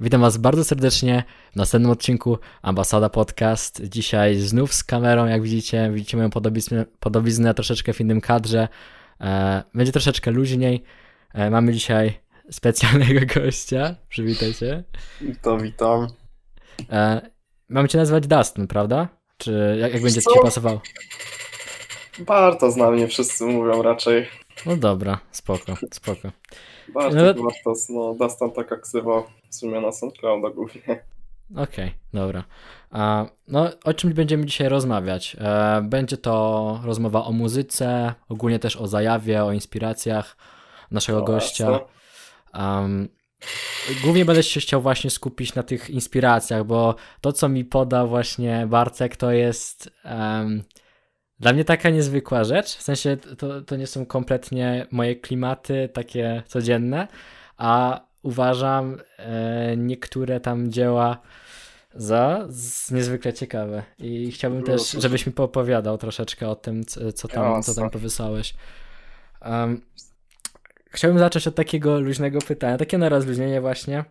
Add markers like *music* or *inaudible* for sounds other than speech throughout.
Witam Was bardzo serdecznie w następnym odcinku Ambasada Podcast. Dzisiaj znów z kamerą, jak widzicie. Widzicie moją podobiznę, podobiznę troszeczkę w innym kadrze. E, będzie troszeczkę luźniej. E, mamy dzisiaj specjalnego *laughs* gościa. Przywitaj się. Witam, witam. E, mamy Cię nazywać Dustin, prawda? Czy jak, jak będzie Ci pasował? Bartos na mnie wszyscy mówią raczej. No dobra, spoko, spoko. Bartos, No- Bartos, no Dastan taka ksywa w sumie na SoundClouda głównie. *laughs* Okej, dobra. A, no, o czym będziemy dzisiaj rozmawiać? E, będzie to rozmowa o muzyce, ogólnie też o zajawie, o inspiracjach naszego No, gościa. Um, głównie będę się chciał właśnie skupić na tych inspiracjach, bo to, co mi podał właśnie Bartek, to jest em, dla mnie taka niezwykła rzecz. W sensie to, to nie są kompletnie moje klimaty takie codzienne, a uważam e, niektóre tam dzieła za niezwykle ciekawe. I chciałbym No, też, to- żebyś mi poopowiadał troszeczkę o tym, co, tam, co tam powysłałeś. Um, chciałbym zacząć od takiego luźnego pytania, takie na rozluźnienie właśnie,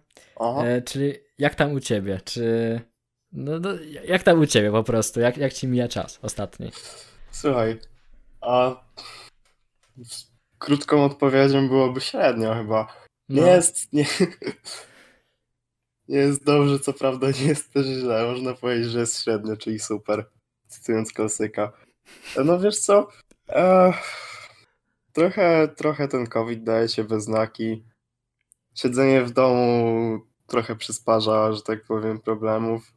e, czyli jak tam u ciebie? Czy... No, no, jak tam u ciebie po prostu? Jak, jak ci mija czas ostatni? Słuchaj, a krótką odpowiedzią byłoby średnio chyba. Nie No, jest, nie, *laughs* nie jest dobrze, co prawda nie jest też źle. Można powiedzieć, że jest średnio, czyli super. Cytując klasyka. No wiesz co? E, trochę, trochę ten COVID daje się we znaki. Siedzenie w domu trochę przysparza, że tak powiem, problemów.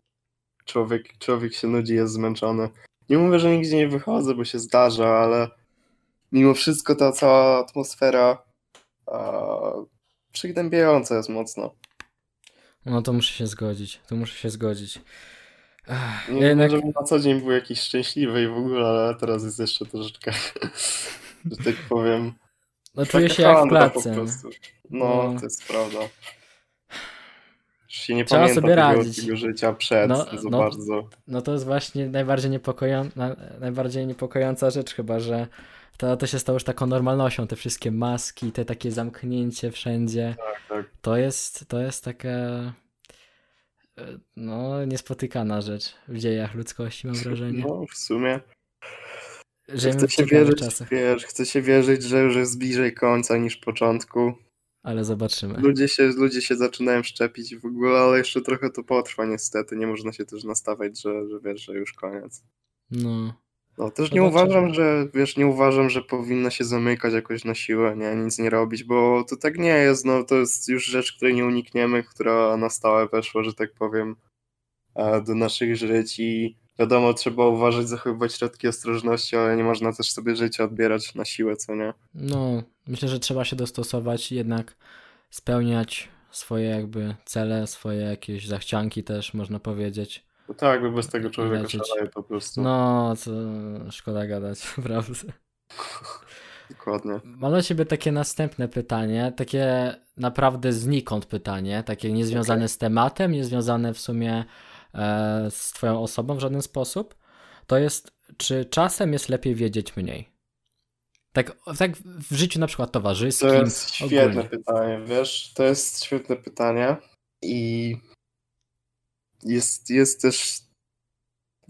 Człowiek, człowiek się nudzi, jest zmęczony. Nie mówię, że nigdzie nie wychodzę, bo się zdarza, ale mimo wszystko ta cała atmosfera a, przygnębiająca jest mocno. no to muszę się zgodzić, to muszę się zgodzić. Ach, Nie jednak, wiem, żeby na co dzień był jakiś szczęśliwy i w ogóle, ale teraz jest jeszcze troszeczkę, *laughs* że tak powiem. no czuję się jak w klatce. prostu. No, No. to jest prawda. Już się nie Trzeba pamięta sobie radzić. tego życia przed No, za no. bardzo. No to jest właśnie najbardziej, niepokoją... na- najbardziej niepokojąca rzecz chyba, że to, to się stało już taką normalnością, te wszystkie maski, te takie zamknięcie wszędzie. Tak, tak. To jest, to jest taka e, no niespotykana rzecz w dziejach ludzkości, mam wrażenie. No, w sumie. Żyjemy Chce się wierzyć, wiesz, chce się wierzyć, że już jest bliżej końca niż początku. Ale zobaczymy. Ludzie się, ludzie się zaczynają szczepić w ogóle, ale jeszcze trochę to potrwa niestety. Nie można się też nastawiać, że, że wiesz, że już koniec. No, No też nie Zobaczymy. uważam, że wiesz, nie uważam, że powinno się zamykać jakoś na siłę, nie, nic nie robić, bo to tak nie jest, no to jest już rzecz, której nie unikniemy, która na stałe weszła, że tak powiem, e, do naszych żyć i wiadomo, trzeba uważać, zachowywać środki ostrożności, ale nie można też sobie życia odbierać na siłę, co nie? no, myślę, że trzeba się dostosować i jednak spełniać swoje jakby cele, swoje jakieś zachcianki też, można powiedzieć. No tak, bo bez tego człowiek szaleje po prostu. No, to szkoda gadać, *laughs* prawda. Dokładnie. Mam do ciebie takie następne pytanie, takie naprawdę znikąd pytanie, takie niezwiązane z tematem, niezwiązane w sumie z twoją osobą w żaden sposób. To jest, czy czasem jest lepiej wiedzieć mniej? Tak, tak w życiu na przykład towarzyskim. To jest świetne ogólnie. pytanie, wiesz, to jest świetne pytanie i jest, jest też,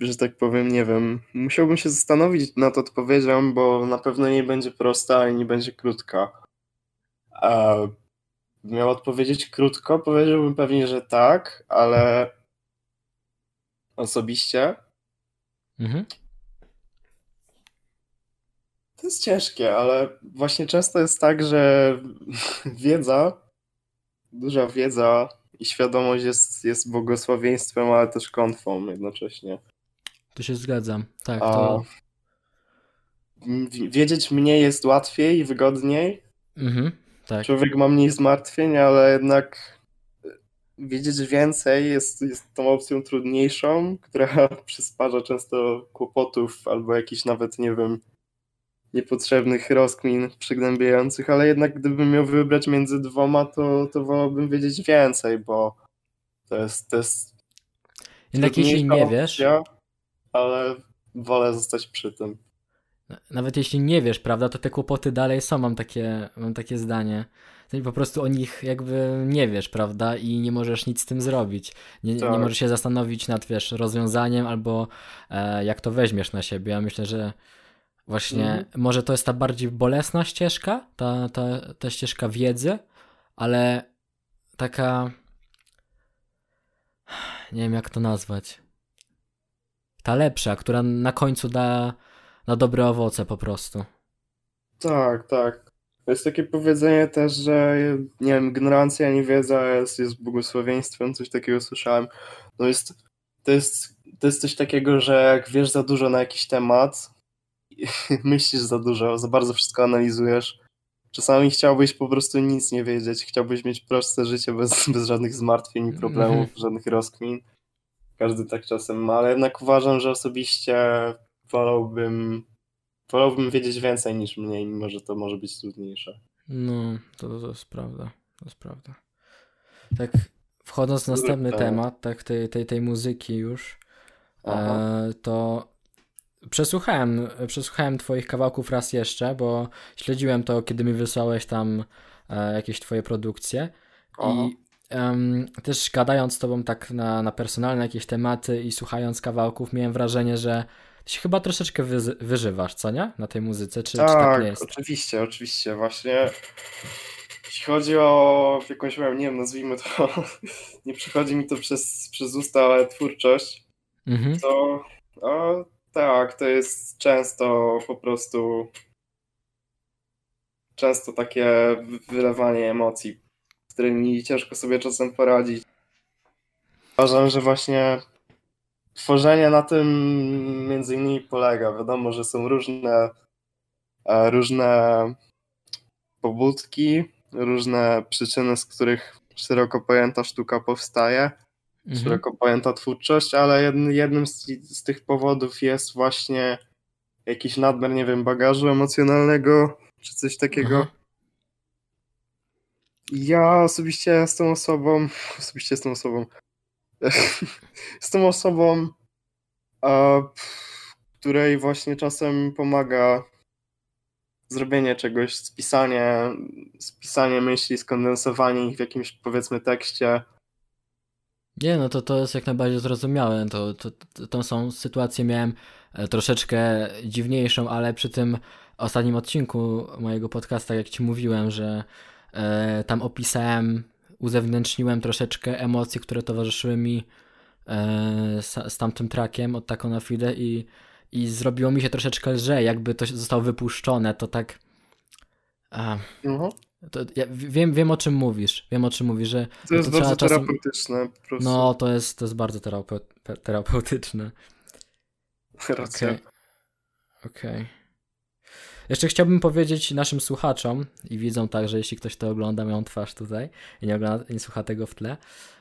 że tak powiem, nie wiem, musiałbym się zastanowić nad odpowiedzią, bo na pewno nie będzie prosta i nie będzie krótka. A miał odpowiedzieć krótko, powiedziałbym pewnie, że tak, ale osobiście Mhm. To jest ciężkie, ale właśnie często jest tak, że *laughs* wiedza, duża wiedza i świadomość jest, jest błogosławieństwem, ale też klątwą jednocześnie. Tu się zgadzam. Tak, to. wiedzieć mniej jest łatwiej i wygodniej. Mhm, tak. Człowiek ma mniej zmartwień, ale jednak wiedzieć więcej jest, jest tą opcją trudniejszą, która *laughs* przysparza często kłopotów albo jakichś nawet, nie wiem, niepotrzebnych rozkmin przygnębiających, ale jednak gdybym miał wybrać między dwoma, to, to wolałbym wiedzieć więcej, bo to jest, to jest Jednak jeśli nie wiesz, opcja, ale wolę zostać przy tym. Nawet jeśli nie wiesz, prawda, to te kłopoty dalej są, mam takie, mam takie zdanie. To po prostu o nich jakby nie wiesz, prawda? I nie możesz nic z tym zrobić. Nie, Tak. nie możesz się zastanowić nad, wiesz, rozwiązaniem albo e, jak to weźmiesz na siebie. Ja myślę, że właśnie Mhm. może to jest ta bardziej bolesna ścieżka, ta, ta, ta ścieżka wiedzy, ale taka nie wiem jak to nazwać. Ta lepsza, która na końcu da, da dobre owoce po prostu. Tak, tak. To jest takie powiedzenie też, że nie wiem, ignorancja, niewiedza jest, jest błogosławieństwem, coś takiego słyszałem. No jest, to jest, to jest coś takiego, że jak wiesz za dużo na jakiś temat, *laughs* myślisz za dużo, za bardzo wszystko analizujesz, czasami chciałbyś po prostu nic nie wiedzieć, chciałbyś mieć proste życie bez, *laughs* bez żadnych zmartwień i problemów, Mhm. żadnych rozkmin. Każdy tak czasem ma, ale jednak uważam, że osobiście wolałbym Wolałbym wiedzieć więcej niż mniej, mimo że to może być trudniejsze. No, to, to jest prawda. To jest prawda. Tak, wchodząc w następny temat. temat, tak, tej, tej, tej muzyki już, e, to przesłuchałem, przesłuchałem twoich kawałków raz jeszcze, bo śledziłem to, kiedy mi wysłałeś tam e, jakieś twoje produkcje Aha. i em, też gadając z tobą tak na, na personalne jakieś tematy i słuchając kawałków, miałem wrażenie, że się chyba troszeczkę wyzy- wyżywasz, co nie? Na tej muzyce, czy, czy tak tak, nie jest? oczywiście, oczywiście. Właśnie jeśli chodzi o jakąś, nie wiem, nazwijmy to, *laughs* nie przychodzi mi to przez, przez usta, ale twórczość, Mhm. to o, tak, to jest często po prostu często takie wy- wylewanie emocji, z którymi ciężko sobie czasem poradzić. Uważam, że właśnie tworzenie na tym między innymi polega. Wiadomo, że są różne e, różne pobudki, różne przyczyny, z których szeroko pojęta sztuka powstaje Mhm. szeroko pojęta twórczość, ale jedn, jednym z, z tych powodów jest właśnie jakiś nadmiar, nie wiem, bagażu emocjonalnego, czy coś takiego. Aha. Ja osobiście jestem osobą, osobiście jestem osobą, *laughs* jestem osobą, a, której właśnie czasem pomaga zrobienie czegoś, spisanie, spisanie myśli, skondensowanie ich w jakimś powiedzmy tekście. Nie, no to to jest jak najbardziej zrozumiałe. To, to, to, tą są sytuację miałem e, troszeczkę dziwniejszą, ale przy tym ostatnim odcinku mojego podcasta, jak ci mówiłem, że e, tam opisałem, uzewnętrzniłem troszeczkę emocje, które towarzyszyły mi e, z, z tamtym trackiem od Taco na Fide i, i zrobiło mi się troszeczkę lżej, jakby to zostało wypuszczone, to tak... A, Mhm. to ja wiem, wiem o czym mówisz, wiem o czym mówisz, że To jest trzeba bardzo czasem- terapeutyczne po prostu. no, to jest, to jest bardzo terapeu terapeutyczne. *laughs* Racja. Okej. Okej. Jeszcze chciałbym powiedzieć naszym słuchaczom i widzą także, jeśli ktoś to ogląda, moją twarz tutaj i nie, ogląda, nie słucha tego w tle.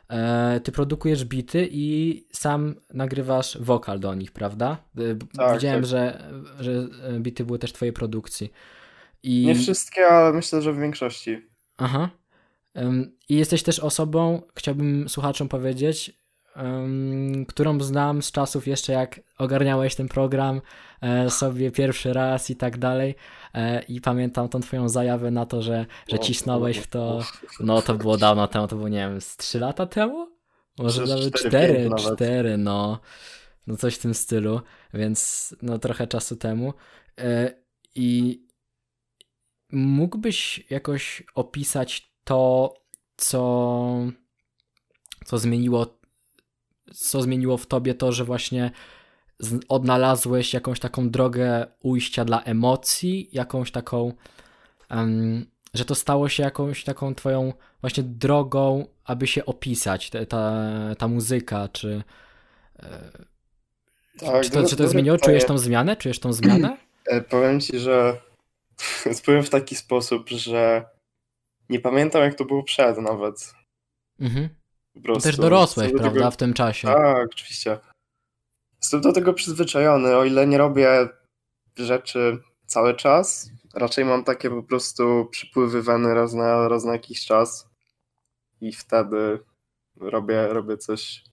E, ty produkujesz bity i sam nagrywasz wokal do nich, prawda? E, b- Tak, Widziałem, tak. Że, że e, bity były też twojej produkcji. I... Nie wszystkie, ale myślę, że w większości. Aha. I jesteś też osobą, chciałbym słuchaczom powiedzieć, ym, którą znam z czasów jeszcze jak ogarniałeś ten program e, sobie pierwszy raz i tak dalej. E, I pamiętam tą twoją zajawę na to, że, że cisnąłeś w to. No to było dawno temu, to było nie wiem, z 3 lata temu? Może Przez nawet cztery, 4, pięć nawet. 4, no. No coś w tym stylu, więc no trochę czasu temu. E, I mógłbyś jakoś opisać to, co, co zmieniło, co zmieniło w tobie to, że właśnie odnalazłeś jakąś taką drogę ujścia dla emocji, jakąś taką, em, że to stało się jakąś taką twoją właśnie drogą, aby się opisać, te, ta, ta muzyka, czy, e, Tak, czy to, czy to zmieniło? pytanie. Czujesz tą zmianę? Czujesz tą zmianę? *clears throat* E, Powiem ci, że *laughs* powiem w taki sposób, że nie pamiętam jak to było przed nawet. Mhm. Po prostu. Też dorosłeś, do prawda, Tego... w tym czasie. Tak, oczywiście. Jestem do tego przyzwyczajony, o ile nie robię rzeczy cały czas. Raczej mam takie po prostu przypływy weny raz na, raz na jakiś czas i wtedy robię, robię coś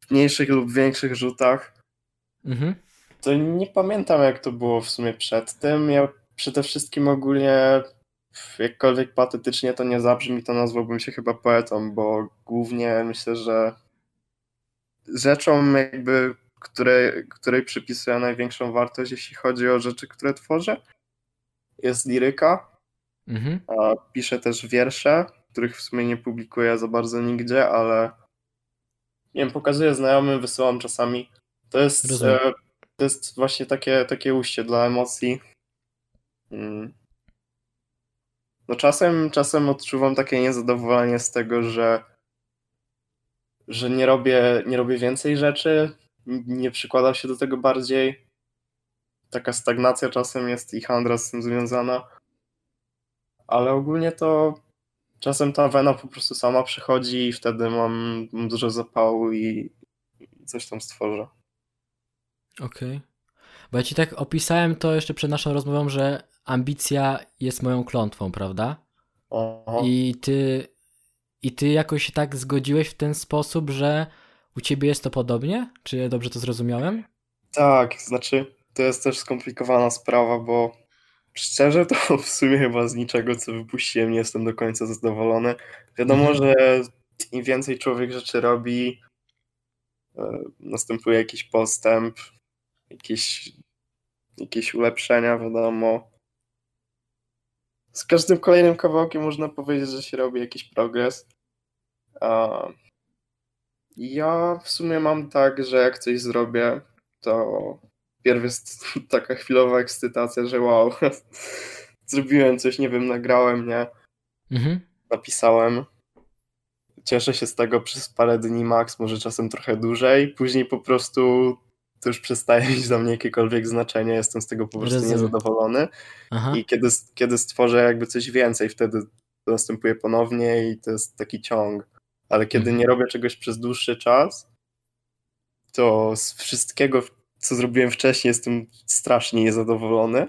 w mniejszych lub większych rzutach. Mhm. To nie pamiętam, jak to było w sumie przed tym. Ja przede wszystkim ogólnie jakkolwiek patetycznie to nie zabrzmi, to nazwałbym się chyba poetą, bo głównie myślę, że rzeczą jakby, której, której przypisuję największą wartość, jeśli chodzi o rzeczy, które tworzę, jest liryka. Mhm. A piszę też wiersze, których w sumie nie publikuję za bardzo nigdzie, ale nie wiem, pokazuję znajomym, wysyłam czasami. To jest, e, to jest właśnie takie, takie ujście dla emocji. Mm. No czasem, czasem odczuwam takie niezadowolenie z tego, że, że nie, robię, nie robię więcej rzeczy, nie przykładam się do tego bardziej. Taka stagnacja czasem jest i handra z tym związana. Ale ogólnie to czasem ta wena po prostu sama przychodzi i wtedy mam, dużo zapału i, i coś tam stworzę. Okej. Okay. Bo ja ci tak opisałem to jeszcze przed naszą rozmową, że ambicja jest moją klątwą, prawda? Aha. I ty, I ty jakoś się tak zgodziłeś w ten sposób, że u ciebie jest to podobnie? Czy ja dobrze to zrozumiałem? Tak, znaczy to jest też skomplikowana sprawa, bo szczerze to *laughs* w sumie chyba z niczego, co wypuściłem, nie jestem do końca zadowolony. Wiadomo, mhm. że im więcej człowiek rzeczy robi, e, następuje jakiś postęp, jakieś, jakieś ulepszenia, wiadomo. Z każdym kolejnym kawałkiem można powiedzieć, że się robi jakiś progres. Ja w sumie mam tak, że jak coś zrobię, to pierw jest *laughs* taka chwilowa ekscytacja, że wow, *laughs* zrobiłem coś, nie wiem, nagrałem, nie? Mhm. Napisałem. Cieszę się z tego przez parę dni max, może czasem trochę dłużej. Później po prostu to już przestaje mieć dla mnie jakiekolwiek znaczenie, jestem z tego po prostu Rozumiem. niezadowolony. Aha. I kiedy, kiedy stworzę jakby coś więcej, wtedy to następuje ponownie i to jest taki ciąg. Ale kiedy mhm. nie robię czegoś przez dłuższy czas, to z wszystkiego, co zrobiłem wcześniej, jestem strasznie niezadowolony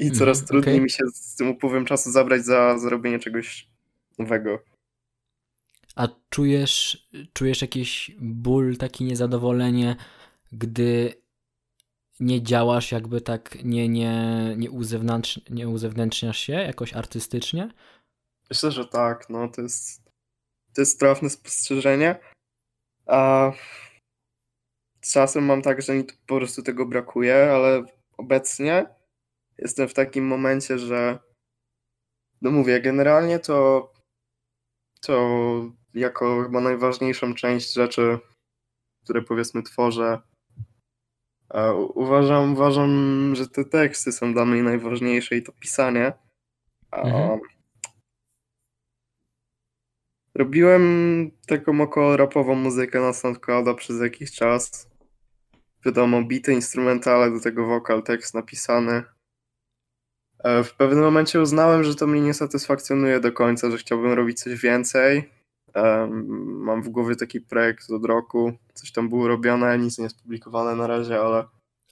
i coraz mhm, trudniej okay. mi się z tym upływem czasu zabrać za zrobienie czegoś nowego. A czujesz, czujesz jakiś ból, takie niezadowolenie, gdy nie działasz jakby tak, nie, nie, nie, uzewnętrz, nie uzewnętrzniasz się jakoś artystycznie? Myślę, że tak, no to jest, to jest trafne spostrzeżenie, a czasem mam tak, że mi po prostu tego brakuje, ale obecnie jestem w takim momencie, że no mówię, generalnie to to jako chyba najważniejszą część rzeczy, które powiedzmy tworzę, Uważam, uważam, że te teksty są dla mnie najważniejsze i to pisanie. Mhm. Robiłem taką około rapową muzykę na SoundClouda przez jakiś czas. Wiadomo, bity, instrumentale, do tego wokal, tekst napisany. E, w pewnym momencie uznałem, że to mnie nie satysfakcjonuje do końca, że chciałbym robić coś więcej. Mam w głowie taki projekt od roku. Coś tam było robione, nic nie jest publikowane na razie, ale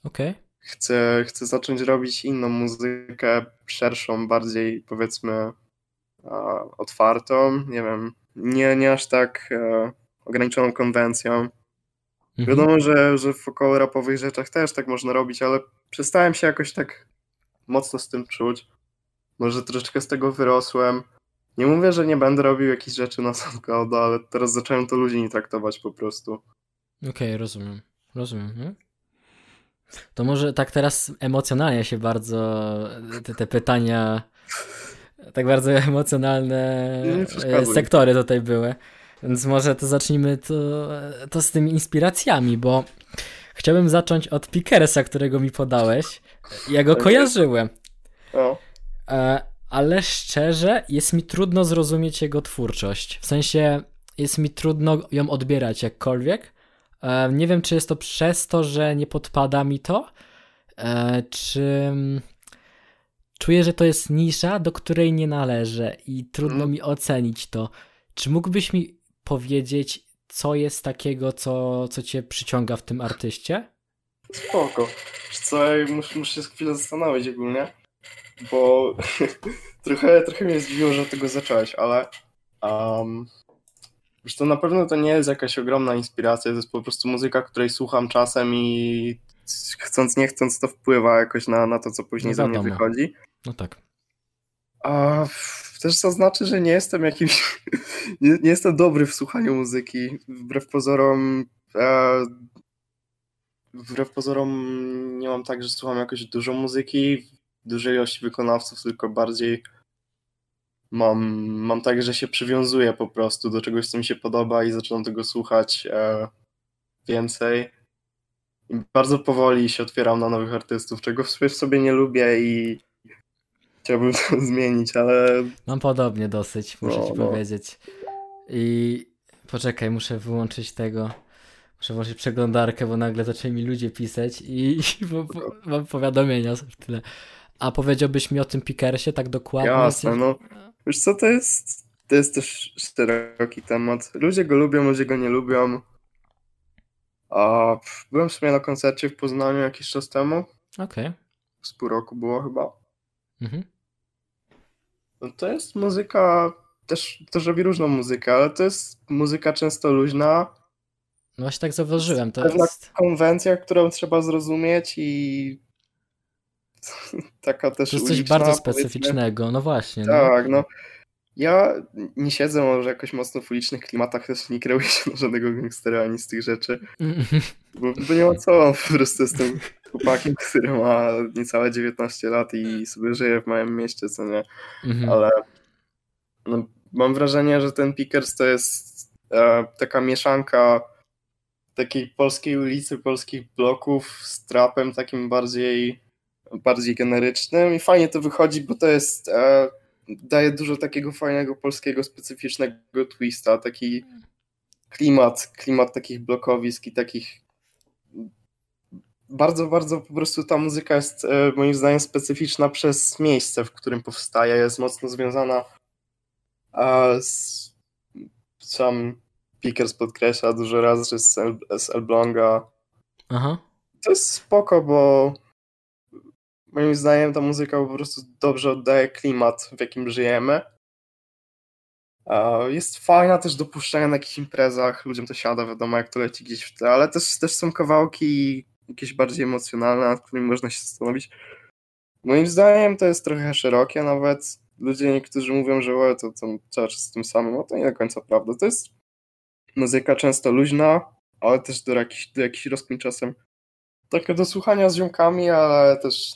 okay. chcę, chcę zacząć robić inną muzykę, szerszą, bardziej powiedzmy otwartą. Nie wiem, nie, nie aż tak e, ograniczoną konwencją. Mhm. Wiadomo, że, że w około rapowych rzeczach też tak można robić, ale przestałem się jakoś tak mocno z tym czuć. Może troszeczkę z tego wyrosłem. Nie mówię, że nie będę robił jakichś rzeczy na SoundCloud, ale teraz zacząłem to luźniej traktować po prostu. Okej, okay, rozumiem. Rozumiem. Nie? To może tak teraz emocjonalnie się bardzo te, te pytania, tak bardzo emocjonalne e, sektory tutaj były. Więc może to zacznijmy to, to z tymi inspiracjami, bo chciałbym zacząć od Pickersa, którego mi podałeś. Ja go kojarzyłem. O. Ale szczerze jest mi trudno zrozumieć jego twórczość. W sensie jest mi trudno ją odbierać jakkolwiek. E, nie wiem, czy jest to przez to, że nie podpada mi to, e, czy mm, czuję, że to jest nisza, do której nie należę i trudno mm. mi ocenić to. Czy mógłbyś mi powiedzieć, co jest takiego, co, co cię przyciąga w tym artyście? Spoko. Co, muszę, muszę się chwilę zastanowić ogólnie bo *laughs* trochę, trochę mnie zdziwiło, że tego zacząłeś, ale um, to na pewno to nie jest jakaś ogromna inspiracja, to jest po prostu muzyka, której słucham czasem i chcąc nie chcąc to wpływa jakoś na, na to, co później no ze mnie wychodzi. No tak. A też zaznaczę, że nie jestem jakimś. *laughs* Nie, nie, jestem dobry w słuchaniu muzyki. Wbrew pozorom. E, wbrew pozorom nie mam tak, że słucham jakoś dużo muzyki, dużej ilości wykonawców, tylko bardziej mam, mam tak, że się przywiązuję po prostu do czegoś, co mi się podoba i zaczynam tego słuchać e, więcej. I bardzo powoli się otwieram na nowych artystów, czego w sobie nie lubię i chciałbym *laughs* to zmienić, ale... Mam podobnie dosyć, muszę no, ci no. powiedzieć. I poczekaj, muszę wyłączyć tego. Muszę włączyć przeglądarkę, bo nagle zaczęli mi ludzie pisać i, *laughs* i mam powiadomienia w tyle. A powiedziałbyś mi o tym Pickersie tak dokładnie? Jasne, no. Wiesz co, to jest, to jest też szeroki temat. Ludzie go lubią, ludzie go nie lubią. A byłem sobie na koncercie w Poznaniu jakiś czas temu. Okej. Okay. Z pół roku było chyba. Mhm. No to jest muzyka, też, też robi różną muzykę, ale to jest muzyka często luźna. No właśnie tak zauważyłem. To jest konwencja, którą trzeba zrozumieć i *laughs* taka też To jest coś bardzo specyficznego, no właśnie. No. Tak, no. no. Ja nie siedzę może jakoś mocno w ulicznych klimatach, też nie kreuję się na żadnego gangstera ani z tych rzeczy, *laughs* bo, bo nie ma co, po prostu jestem chłopakiem, który ma niecałe 19 lat i sobie żyje w małym mieście, co nie, mhm. ale no, mam wrażenie, że ten Pickers to jest e, taka mieszanka takiej polskiej ulicy, polskich bloków z trapem takim bardziej bardziej generycznym i fajnie to wychodzi, bo to jest e, daje dużo takiego fajnego polskiego, specyficznego twista, taki klimat, klimat takich blokowisk i takich bardzo, bardzo po prostu ta muzyka jest e, moim zdaniem specyficzna przez miejsce, w którym powstaje, jest mocno związana z sam Pickers podkreśla dużo razy, że z, El, z Elbląga. Aha. To jest spoko, bo moim zdaniem ta muzyka po prostu dobrze oddaje klimat, w jakim żyjemy. Jest fajna też do puszczania na jakichś imprezach, ludziom to siada, wiadomo jak to leci gdzieś w tle, ale też, też są kawałki jakieś bardziej emocjonalne, nad którymi można się zastanowić. Moim zdaniem to jest trochę szerokie nawet. Ludzie niektórzy mówią, że o, to, to czas z tym samym, no to nie do końca prawda. To jest muzyka często luźna, ale też do jakichś, do jakichś rozkmin czasem takie do słuchania z ziomkami, ale też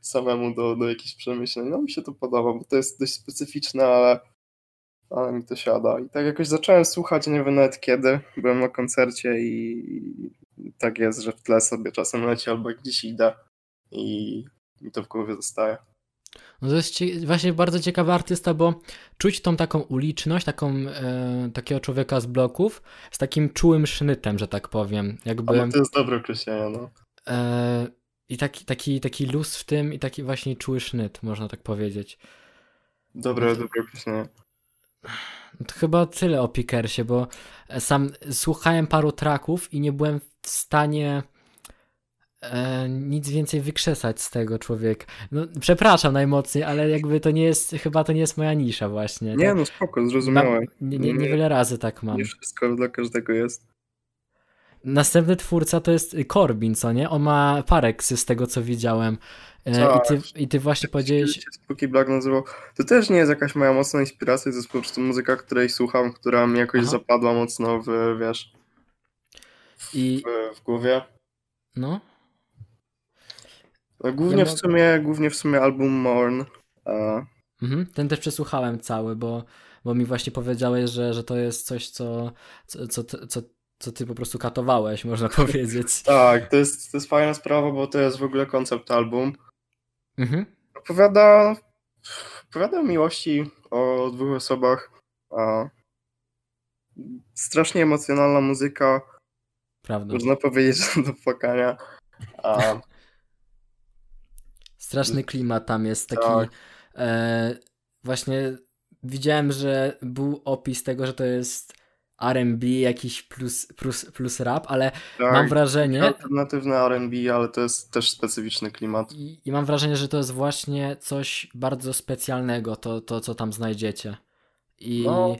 samemu do, do jakichś przemyśleń. No mi się to podoba, bo to jest dość specyficzne, ale, ale mi to siada. I tak jakoś zacząłem słuchać, nie wiem nawet kiedy, byłem na koncercie i tak jest, że w tle sobie czasem leci albo gdzieś idę i mi to w głowie zostaje. No to jest właśnie bardzo ciekawy artysta, bo czuć tą taką uliczność, taką, e, takiego człowieka z bloków z takim czułym sznytem, że tak powiem. Jakby, no to jest dobre określenie, no. E, i taki, taki, taki luz w tym i taki właśnie czuły sznyt, można tak powiedzieć. Dobre, no dobre określenie. No to chyba tyle o Pickersie, bo sam słuchałem paru traków i nie byłem w stanie e, nic więcej wykrzesać z tego człowieka. No, przepraszam najmocniej, ale jakby to nie jest, chyba to nie jest moja nisza właśnie. Nie, tak? no spoko, zrozumiałem. Nie, nie, niewiele razy tak mam. Nie wszystko dla każdego jest. Następny twórca to jest Corbin, co nie? On ma pareksy z tego, co widziałem. E, I, ty, I ty właśnie powiedziałeś... Spooky Black nazywał. To też nie jest jakaś moja mocna inspiracja, to jest po prostu muzyka, której słucham, która mi jakoś Aha. zapadła mocno w, wiesz, w, I... w, głowie. No. no głównie, ja w sumie, głównie w sumie album Morn. Mhm, ten też przesłuchałem cały, bo, bo mi właśnie powiedziałeś, że, że to jest coś, co, co, co, co co ty po prostu katowałeś, można *laughs* powiedzieć. tak, to jest, to jest fajna sprawa, bo to jest w ogóle koncept album. Mhm. Opowiada, opowiada o miłości o dwóch osobach. A strasznie emocjonalna muzyka. Prawda. Można powiedzieć, że do płakania. A... Straszny klimat tam jest taki. Tak. E, właśnie widziałem, że był opis tego, że to jest R&B jakiś plus, plus, plus rap, ale tak, mam wrażenie... Alternatywne R&B, ale to jest też specyficzny klimat. I, I, mam wrażenie, że to jest właśnie coś bardzo specjalnego, to, to co tam znajdziecie. I, no.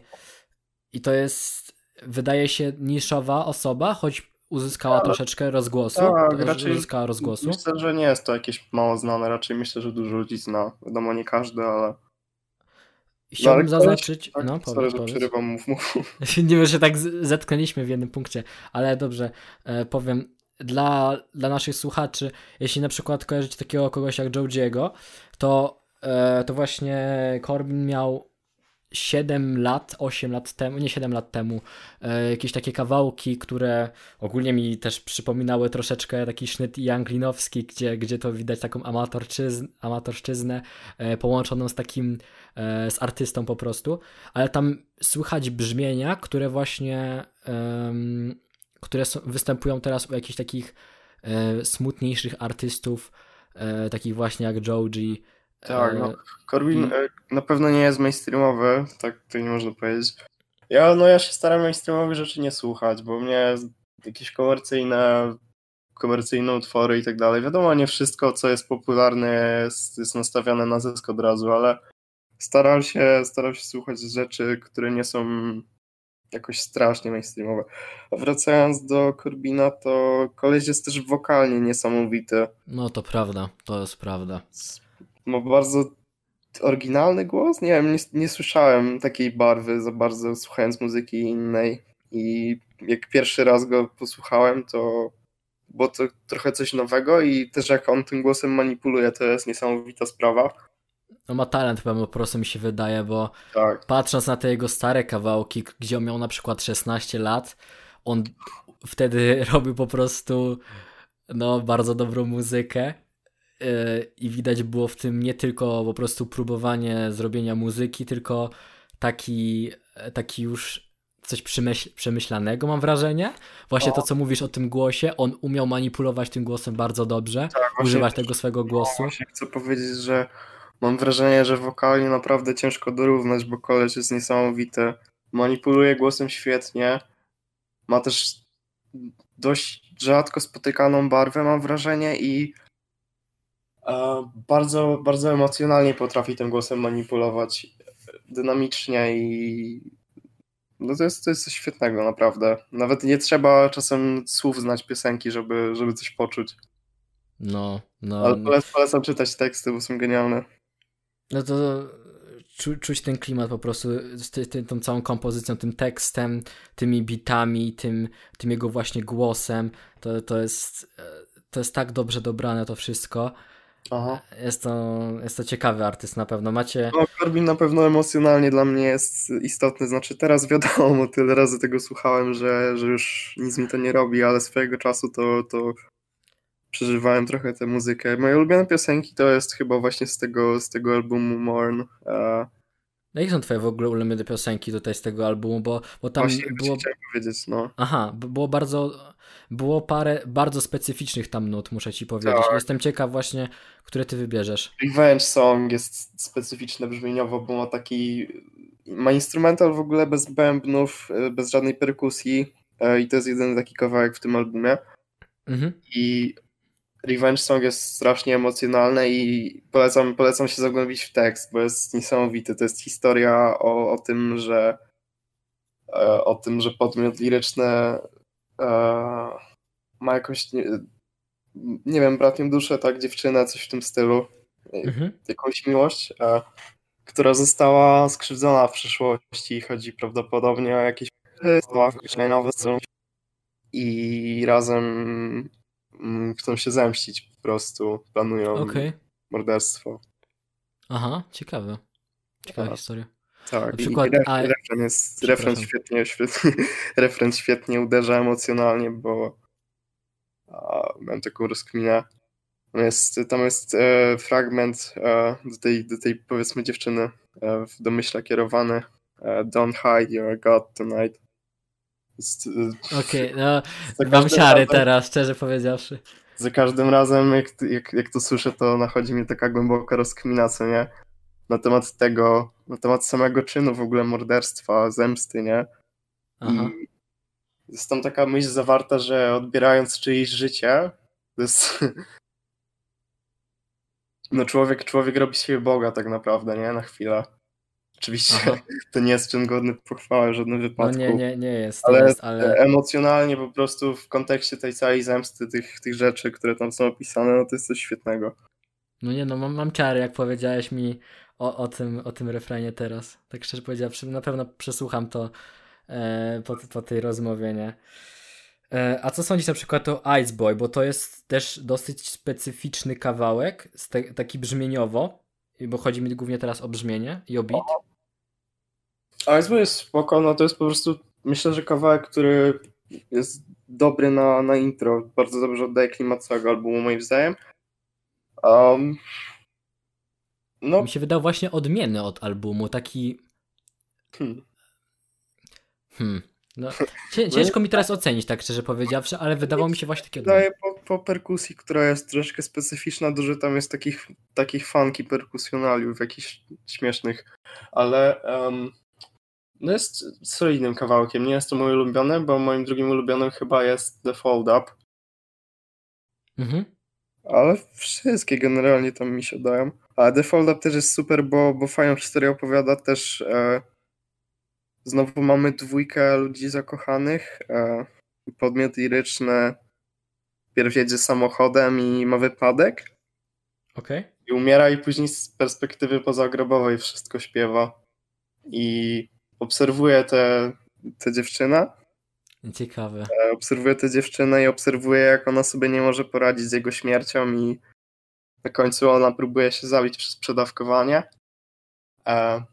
I to jest, wydaje się, niszowa osoba, choć uzyskała Ale- troszeczkę rozgłosu. Tak, raczej uzyskała rozgłosu. Myślę, że nie jest to jakieś mało znane, raczej myślę, że dużo ludzi zna. Wiadomo, nie każdy, ale... Chciałbym No, zaznaczyć. Tak, no, sorry, że przerywam, mów, mów. *laughs* Nie wiem, że tak zetknęliśmy w jednym punkcie, ale dobrze, e, powiem dla, dla naszych słuchaczy, jeśli na przykład kojarzycie takiego kogoś jak Joe'Giego, to, e, to właśnie Corbin miał 7 lat, 8 lat temu, nie 7 lat temu, e, jakieś takie kawałki, które ogólnie mi też przypominały troszeczkę taki sznyt Younglinowski, gdzie, gdzie to widać taką amatorszczyznę e, połączoną z takim, e, z artystą po prostu, ale tam słychać brzmienia, które właśnie które są, występują teraz u jakichś takich e, smutniejszych artystów, e, takich właśnie jak Joji. Tak, no. E, Corbin I- e, na pewno nie jest mainstreamowy, tak to nie można powiedzieć. Ja, no ja się staram mainstreamowych rzeczy nie słuchać, bo mnie jakieś komercyjne, komercyjne utwory i tak dalej. Wiadomo, nie wszystko, co jest popularne, jest, jest nastawiane na zysk od razu, ale staram się, staram się słuchać rzeczy, które nie są jakoś strasznie mainstreamowe. A wracając do Corbina, to koleś jest też wokalnie niesamowity. No to prawda, to jest prawda. Ma bardzo oryginalny głos. Nie wiem, nie, nie słyszałem takiej barwy za bardzo słuchając muzyki innej. I jak pierwszy raz go posłuchałem, to było to trochę coś nowego i też jak on tym głosem manipuluje, to jest niesamowita sprawa. No ma talent po prostu mi się wydaje, bo Tak, patrząc na te jego stare kawałki, gdzie on miał na przykład 16 lat, on wtedy *laughs* robił po prostu no bardzo dobrą muzykę i widać było w tym nie tylko po prostu próbowanie zrobienia muzyki, tylko taki, taki już coś przemyśl, przemyślanego mam wrażenie. Właśnie O. to, co mówisz o tym głosie, on umiał manipulować tym głosem bardzo dobrze, tak właśnie, używać tego swego głosu. właśnie chcę powiedzieć, że mam wrażenie, że wokalnie naprawdę ciężko dorównać, bo koleś jest niesamowity. Manipuluje głosem świetnie. Ma też dość rzadko spotykaną barwę, mam wrażenie, i bardzo, bardzo emocjonalnie potrafi tym głosem manipulować. Dynamicznie i no to jest, to jest coś świetnego, naprawdę. Nawet nie trzeba czasem słów znać piosenki, żeby, żeby coś poczuć. No, no. Ale polecam, polecam czytać teksty, bo są genialne. No to czu, czuć ten klimat po prostu z ty, ty, tą całą kompozycją, tym tekstem, tymi bitami, tym, tym jego właśnie głosem. To, to, jest, e, to jest tak dobrze dobrane to wszystko. Aha. Jest to, jest to ciekawy artyst na pewno. Macie. No, Corbin na pewno emocjonalnie dla mnie jest istotny. Znaczy, teraz wiadomo, *laughs* tyle razy tego słuchałem, że, że już nic mi to nie robi, ale swojego czasu to, to przeżywałem trochę tę muzykę. Moje ulubione piosenki to jest chyba właśnie z tego, z tego albumu Morn. E, Jakie są twoje w ogóle ulubione piosenki tutaj z tego albumu? Bo, bo tam właśnie było. chciałem powiedzieć, no. Aha, było bardzo. Było parę bardzo specyficznych tam nut, muszę ci powiedzieć. Tak. Jestem ciekaw właśnie, które ty wybierzesz. Revenge Song jest specyficzne brzmieniowo, bo ma taki. Ma instrumental w ogóle bez bębnów, e, bez żadnej perkusji. e, I to jest jedyny taki kawałek w tym albumie. Mhm. I Revenge Song jest strasznie emocjonalne i polecam, polecam się zagłębić w tekst, bo jest niesamowity. To jest historia o, o tym, że e, o tym, że podmiot liryczny ma jakąś nie, nie wiem, bratnią duszę, tak, dziewczynę, coś w tym stylu. Mhm. Jakąś miłość, e, która została skrzywdzona w przeszłości. Chodzi prawdopodobnie o jakieś nowe i razem mm, chcą się zemścić po prostu, planują Okej. morderstwo. Aha, ciekawe. Ciekawa Tak. historia. Tak, Na przykład, i ref, a- refren, jest, refren, świetnie, świetnie, *laughs* refren świetnie uderza emocjonalnie, bo a, miałem taką rozkminę. Tam jest, tam jest e, fragment e, do, tej, do tej powiedzmy dziewczyny e, w domyśle kierowany e, Don't hide your God tonight. E, Okej, no *laughs* za mam siary razem- teraz, szczerze powiedziawszy. za każdym razem, jak, jak, jak to słyszę, to nachodzi mi taka głęboka rozkmina, co nie? Na temat tego, na temat samego czynu w ogóle morderstwa, zemsty, nie? Aha. I jest tam taka myśl zawarta, że odbierając czyjeś życie, to jest... *laughs* No człowiek, człowiek robi siebie Boga tak naprawdę, nie? Na chwilę. Oczywiście Aha. *laughs* to nie jest czyn godny pochwały w żadnym No wypadku. nie, nie, nie jest, ale, jest, ale emocjonalnie po prostu w kontekście tej całej zemsty, tych, tych rzeczy, które tam są opisane, no to jest coś świetnego. no nie no, mam, mam ciary, jak powiedziałeś mi o, o, tym, o tym refrenie teraz. Tak szczerze powiedziawszy, na pewno przesłucham to e, po, po tej rozmowie, nie? E, a co sądzisz na przykład o Ice Boy, bo to jest też dosyć specyficzny kawałek, te, taki brzmieniowo, bo chodzi mi głównie teraz o brzmienie i o beat. Iceboy jest spoko, no to jest po prostu, myślę, że kawałek, który jest dobry na, na intro, bardzo dobrze oddaje klimat całego albumu moim zdaniem. Um, no, Mi się wydał właśnie odmienny od albumu, taki hmm. Hmm. No, *laughs* cię- ciężko mi teraz ocenić, tak szczerze powiedziawszy, ale wydawał mi się właśnie taki odmienny. Daje po, po perkusji, która jest troszkę specyficzna, dużo tam jest takich, takich funky perkusjonaliów, jakichś śmiesznych, ale um, no jest solidnym kawałkiem. Nie jest to mój ulubiony, bo moim drugim ulubionym chyba jest The Fold Up, Mhm. Ale wszystkie generalnie tam mi się dają. A The Fold Up też jest super, bo, bo fajną historię opowiada też. E, znowu mamy dwójkę ludzi zakochanych. E, podmiot liryczny pierw jedzie samochodem i ma wypadek. Okej. i umiera i później z perspektywy pozagrobowej wszystko śpiewa i obserwuje tę tę dziewczynę, Ciekawe. e, obserwuje tę dziewczynę i obserwuje jak ona sobie nie może poradzić z jego śmiercią i na końcu ona próbuje się zabić przez przedawkowanie, e,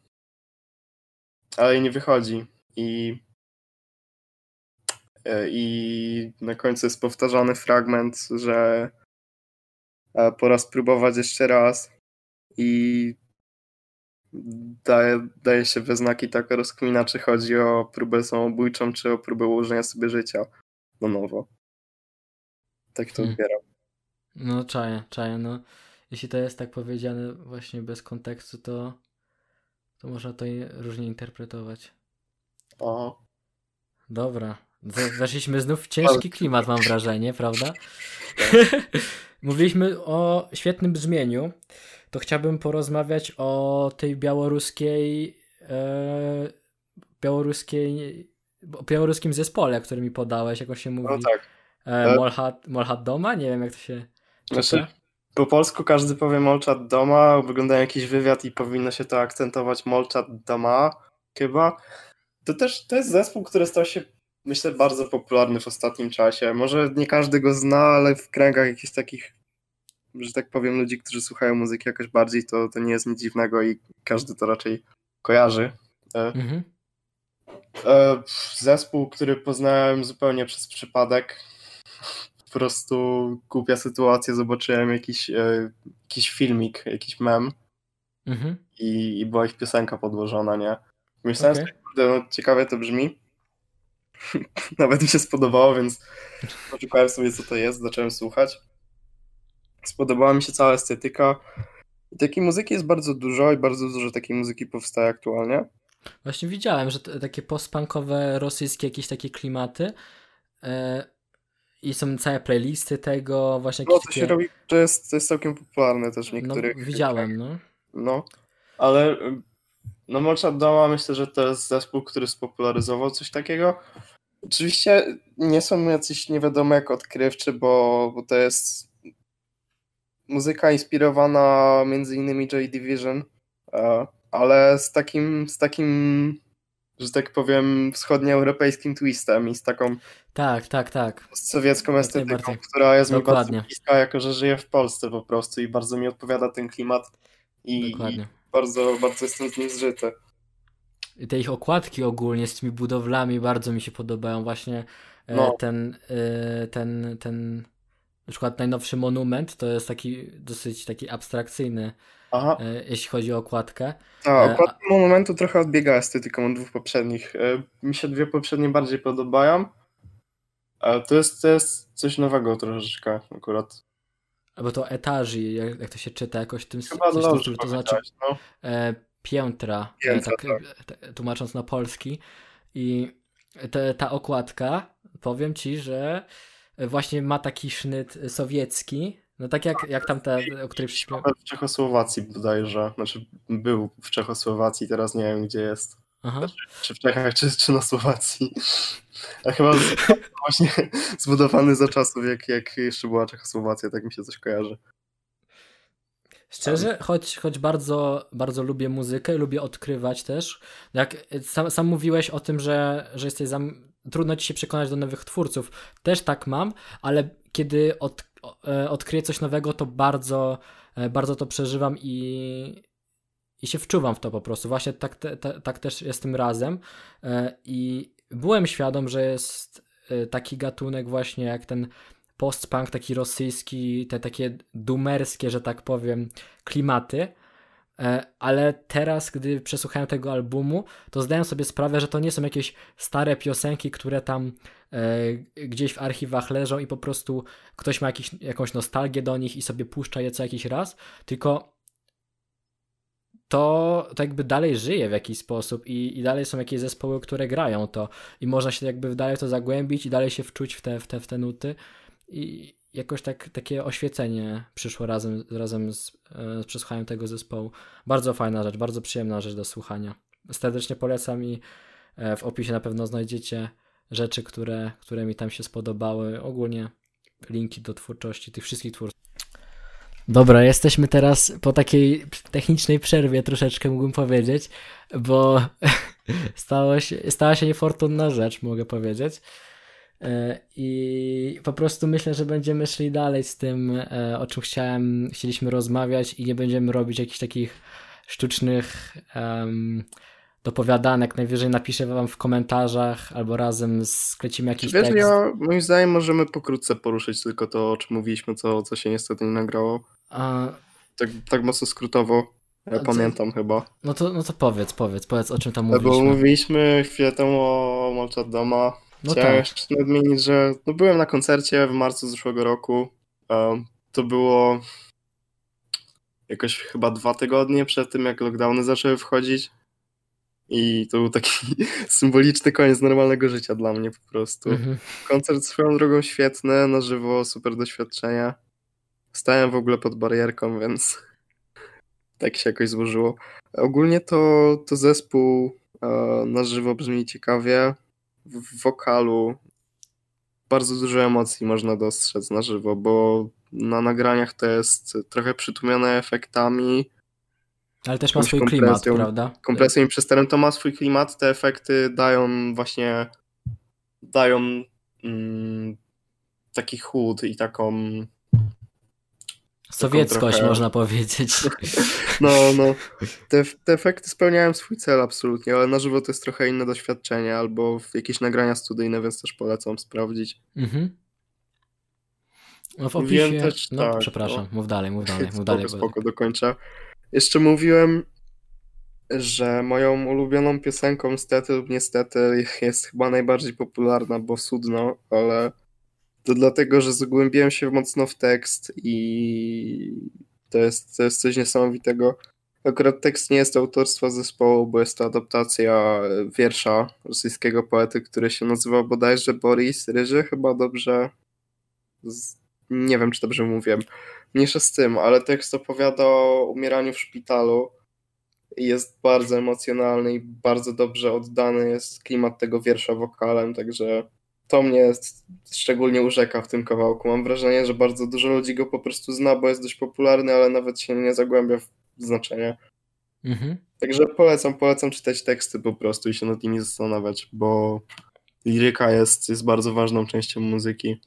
ale jej nie wychodzi. I e, i na końcu jest powtarzany fragment, że pora spróbować jeszcze raz. I daje, daje się we znaki taka rozkmina, czy chodzi o próbę samobójczą, czy o próbę ułożenia sobie życia na nowo. Tak to Hmm. odbieram. No czaję, czaję, no. Jeśli to jest tak powiedziane właśnie bez kontekstu, to, to można to różnie interpretować. O, Dobra. Weszliśmy znów w ciężki klimat, mam wrażenie, prawda? *laughs* Mówiliśmy o świetnym brzmieniu. To chciałbym porozmawiać o tej białoruskiej e, białoruskiej białoruskim zespole, który mi podałeś, jak się mówi. no tak. E, Molhat, Molhat Doma? Nie wiem, jak to się czyta. Znaczy, po polsku każdy powie Molchat Doma, wygląda jakiś wywiad i powinno się to akcentować Molchat Dama chyba. To też to jest zespół, który stał się myślę bardzo popularny w ostatnim czasie. Może nie każdy go zna, ale w kręgach jakichś takich że tak powiem ludzi, którzy słuchają muzyki jakoś bardziej, to, to nie jest nic dziwnego i każdy to raczej kojarzy. E, Mhm. E, Zespół, który poznałem zupełnie przez przypadek. Po prostu głupia sytuacja, zobaczyłem jakiś, e, jakiś filmik, jakiś mem Mhm. i, i była ich piosenka podłożona, nie? Myślałem sobie, kurde, no ciekawie to brzmi. *laughs* Nawet mi się spodobało, więc poszukałem sobie co to jest, zacząłem słuchać. Spodobała mi się cała estetyka. I takiej muzyki jest bardzo dużo i bardzo dużo takiej muzyki powstaje aktualnie. Właśnie widziałem, że takie postpunkowe rosyjskie jakieś takie klimaty e, i są całe playlisty tego, właśnie No to się takie... robi, to jest, to jest całkiem popularne też w No, niektórych. widziałem, no. No, ale y, no Molchat Doma myślę, że to jest zespół, który spopularyzował coś takiego. Oczywiście nie są jacyś nie wiadomo jak odkrywczy, bo, bo to jest muzyka inspirowana między innymi Joy Division, e, ale z takim, z takim, że tak powiem, wschodnioeuropejskim twistem i z taką Tak, tak, tak. sowiecką estetyką, która jest mi Dokładnie. bardzo bliska, jako że żyję w Polsce po prostu i bardzo mi odpowiada ten klimat i, i Dokładnie. bardzo, bardzo jestem z nim zżyty. I te ich okładki ogólnie z tymi budowlami bardzo mi się podobają. Właśnie e, No. ten, e, ten, ten, na przykład najnowszy monument to jest taki dosyć taki abstrakcyjny, Aha, e, jeśli chodzi o okładkę. ta e, okładka momentu trochę odbiega estetyką od dwóch poprzednich. E, Mi się dwie poprzednie bardziej podobają. Ale to jest, to jest coś nowego troszeczkę akurat. Albo to etaży, jak, jak to się czyta jakoś w tym Chyba coś dobrze to znaczy no. e, piętra, Piętra, e, tak, e, tłumacząc na polski. I te, ta okładka, powiem ci, że właśnie ma taki sznyt sowiecki, No tak jak, jak tam te, o której przyśpiewałem. W Czechosłowacji bodajże, znaczy był w Czechosłowacji, teraz nie wiem gdzie jest. Aha. Czy w Czechach, czy, czy na Słowacji. A chyba *laughs* właśnie zbudowany za czasów, jak, jak jeszcze była Czechosłowacja, tak mi się coś kojarzy. Szczerze, choć, choć bardzo, bardzo lubię muzykę, lubię odkrywać też. Jak sam, sam mówiłeś o tym, że, że jesteś zam... trudno ci się przekonać do nowych twórców. Też tak mam, ale kiedy od, e, odkryję coś nowego, to bardzo, e, bardzo to przeżywam i, i się wczuwam w to po prostu. Właśnie tak, te, te, tak też jest tym razem. E, I byłem świadom, że jest taki gatunek właśnie jak ten post-punk taki rosyjski, te takie dumerskie, że tak powiem, klimaty. E, ale teraz, gdy przesłuchałem tego albumu, to zdałem sobie sprawę, że to nie są jakieś stare piosenki, które tam e, gdzieś w archiwach leżą i po prostu ktoś ma jakiś, jakąś nostalgię do nich i sobie puszcza je co jakiś raz, tylko to, to jakby dalej żyje w jakiś sposób i, i dalej są jakieś zespoły, które grają to i można się jakby dalej to zagłębić i dalej się wczuć w te, w te, w te nuty i jakoś tak, takie oświecenie przyszło razem, razem z, e, z przesłuchaniem tego zespołu. Bardzo fajna rzecz, bardzo przyjemna rzecz do słuchania. Serdecznie polecam i e, w opisie na pewno znajdziecie rzeczy, które, które mi tam się spodobały. Ogólnie linki do twórczości tych wszystkich twórców. Dobra, jesteśmy teraz po takiej technicznej przerwie, troszeczkę mógłbym powiedzieć, bo *laughs* stało się, stała się niefortunna rzecz, mogę powiedzieć. E, I po prostu myślę, że będziemy szli dalej z tym, e, o czym chciałem, chcieliśmy rozmawiać i nie będziemy robić jakichś takich sztucznych um, dopowiadanek. Najwyżej napiszę wam w komentarzach albo razem sklecimy jakiś Wiesz, tekst. Ja, moim zdaniem możemy pokrótce poruszyć tylko to, o czym mówiliśmy, co, co się niestety nie nagrało. A... Tak, tak mocno skrótowo. Ja pamiętam chyba. No to, no to powiedz, powiedz, powiedz o czym tam mówiliśmy. Bo mówiliśmy chwilę temu o Molchat Doma, no Chciałem tak. jeszcze nadmienić, że no byłem na koncercie w marcu zeszłego roku. Um, to było jakoś chyba dwa tygodnie przed tym, jak lockdowny zaczęły wchodzić. I to był taki *laughs* symboliczny koniec normalnego życia dla mnie po prostu. Mhm. Koncert swoją drogą świetny, na żywo super doświadczenie. Stałem w ogóle pod barierką, więc *laughs* tak się jakoś złożyło. Ogólnie to, to zespół e, na żywo brzmi ciekawie w wokalu bardzo dużo emocji można dostrzec na żywo, bo na nagraniach to jest trochę przytłumione efektami. Ale też ma swój klimat, prawda? Kompresją i przesterem to ma swój klimat. Te efekty dają właśnie dają mm, taki chłód i taką Sowieckość trochę... można powiedzieć. *laughs* No, no. Te, te, efekty spełniają swój cel absolutnie, ale na żywo to jest trochę inne doświadczenie, albo jakieś nagrania studyjne, więc też polecam sprawdzić. Mhm. No w opisie... Też, no, tak, przepraszam, no. mów dalej, mów *laughs* dalej, mów spoko, dalej. Spoko, dokończę. Jeszcze mówiłem, że moją ulubioną piosenką stety lub niestety jest chyba najbardziej popularna, bo Sudno, ale to dlatego, że zagłębiłem się mocno w tekst i to jest, to jest coś niesamowitego. Akurat tekst nie jest autorstwa zespołu, bo jest to adaptacja wiersza rosyjskiego poety, który się nazywa bodajże Boris Ryży, chyba dobrze. Nie wiem, czy dobrze mówię. Mniejsza z tym, ale tekst opowiada o umieraniu w szpitalu jest bardzo emocjonalny i bardzo dobrze oddany jest klimat tego wiersza wokalem, także to mnie szczególnie urzeka w tym kawałku. Mam wrażenie, że bardzo dużo ludzi go po prostu zna, bo jest dość popularny, ale nawet się nie zagłębia w znaczenie. Mhm. Także polecam, polecam czytać teksty po prostu i się nad nimi zastanawiać, bo liryka jest, jest bardzo ważną częścią muzyki.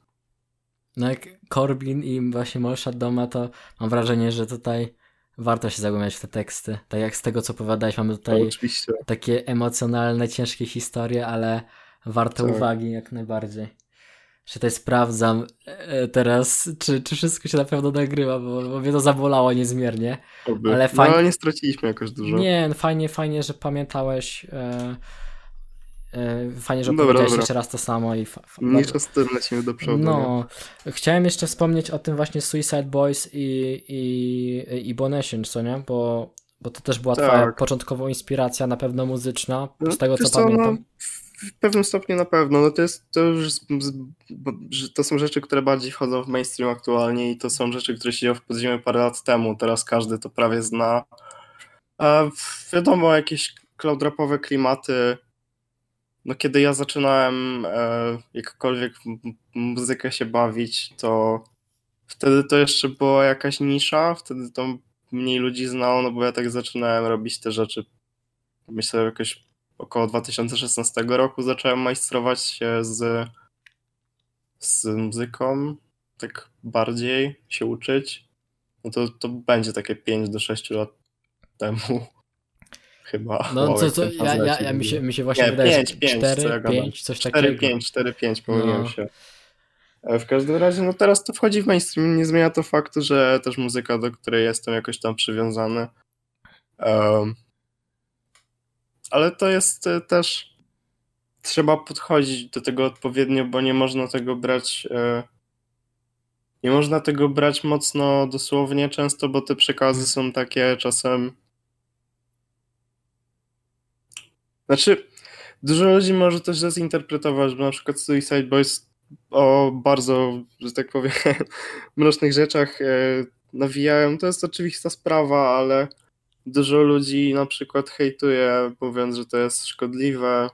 No jak Corbin i właśnie Molsza Doma, to mam wrażenie, że tutaj warto się zagłębiać w te teksty. Tak jak z tego, co opowiadałeś, mamy tutaj no, takie emocjonalne, ciężkie historie, ale warte tak. uwagi jak najbardziej. Że tutaj sprawdzam e, teraz, czy, czy wszystko się na pewno nagrywa, bo, bo mnie to zabolało niezmiernie. Oby. Ale fajnie... No, nie straciliśmy jakoś dużo. Nie, no fajnie, fajnie, że pamiętałeś. E, e, fajnie, że dobra, powiedziałeś jeszcze raz to samo. i fa, fa, Mniejsza z tym lecimy do przodu. No, nie? chciałem jeszcze wspomnieć o tym właśnie Suicide Boys i, i, i Bonation, co nie? Bo, bo to też była tak. twoja początkowa inspiracja, na pewno muzyczna, z tego co, co pamiętam. No, w pewnym stopniu na pewno. No to jest to już to są rzeczy, które bardziej wchodzą w mainstream aktualnie i to są rzeczy, które się dzieją w podziemiu parę lat temu. Teraz każdy to prawie zna. A wiadomo, jakieś cloud rapowe klimaty. No kiedy ja zaczynałem e, jakkolwiek muzykę się bawić, to wtedy to jeszcze była jakaś nisza, wtedy to mniej ludzi znało, no bo ja tak zaczynałem robić te rzeczy. Myślę, jakoś około 2016 roku zacząłem majstrować się z, z muzyką, tak bardziej się uczyć. No to, to będzie takie 5 do 6 lat temu. *laughs* Chyba. No co, co ja, ja, ja, mi, się, mi się właśnie nie, wydaje, 5, 5, 4, co 5, coś 4, takiego. 5, 4, 5, pomyliłem no. się. E, w każdym razie, no teraz to wchodzi w mainstream, nie zmienia to faktu, że też muzyka, do której jestem jakoś tam przywiązany. Um, ale to jest e, też trzeba podchodzić do tego odpowiednio, bo nie można tego brać e, nie można tego brać mocno dosłownie często, bo te przekazy są takie czasem znaczy dużo ludzi może też zinterpretować, bo na przykład Suicide Boys o bardzo, że tak powiem, *laughs* mrocznych rzeczach e, nawijają. To jest oczywista sprawa, ale dużo ludzi na przykład hejtuje, mówiąc, że to jest szkodliwe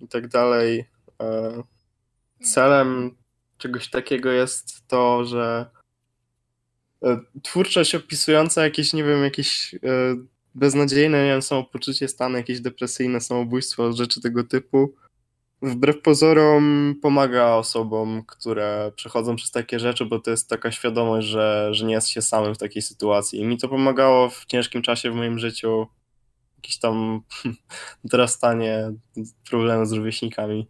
i tak dalej. E, celem czegoś takiego jest to, że e, twórczość opisująca jakieś, nie wiem, jakieś beznadziejne, nie wiem, samopoczucie, stany jakieś depresyjne, samobójstwo, rzeczy tego typu, wbrew pozorom pomaga osobom, które przechodzą przez takie rzeczy, bo to jest taka świadomość, że, że nie jest się samym w takiej sytuacji. I mi to pomagało w ciężkim czasie w moim życiu. Jakiś tam *laughs* teraz stanie problemy z rówieśnikami.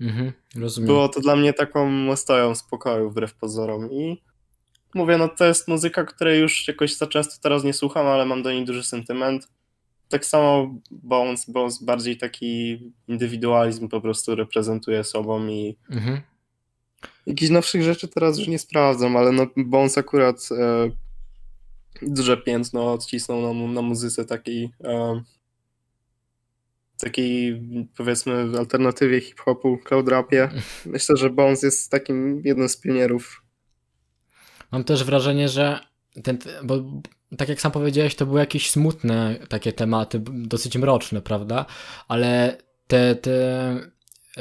Mhm, rozumiem. Było to dla mnie taką ostoją spokoju wbrew pozorom i mówię, no to jest muzyka, której już jakoś za często teraz nie słucham, ale mam do niej duży sentyment tak samo Bones, Bones bardziej taki indywidualizm po prostu reprezentuje sobą i mhm. jakichś nowszych rzeczy teraz już nie sprawdzam, ale no Bones akurat e, duże piętno odcisnął na, na muzyce takiej e, takiej powiedzmy alternatywie hip-hopu, cloud rapie. *laughs* Myślę, że Bones jest takim jednym z pionierów. Mam też wrażenie, że ten, bo tak jak sam powiedziałeś, to były jakieś smutne takie tematy, dosyć mroczne, prawda? Ale te, te,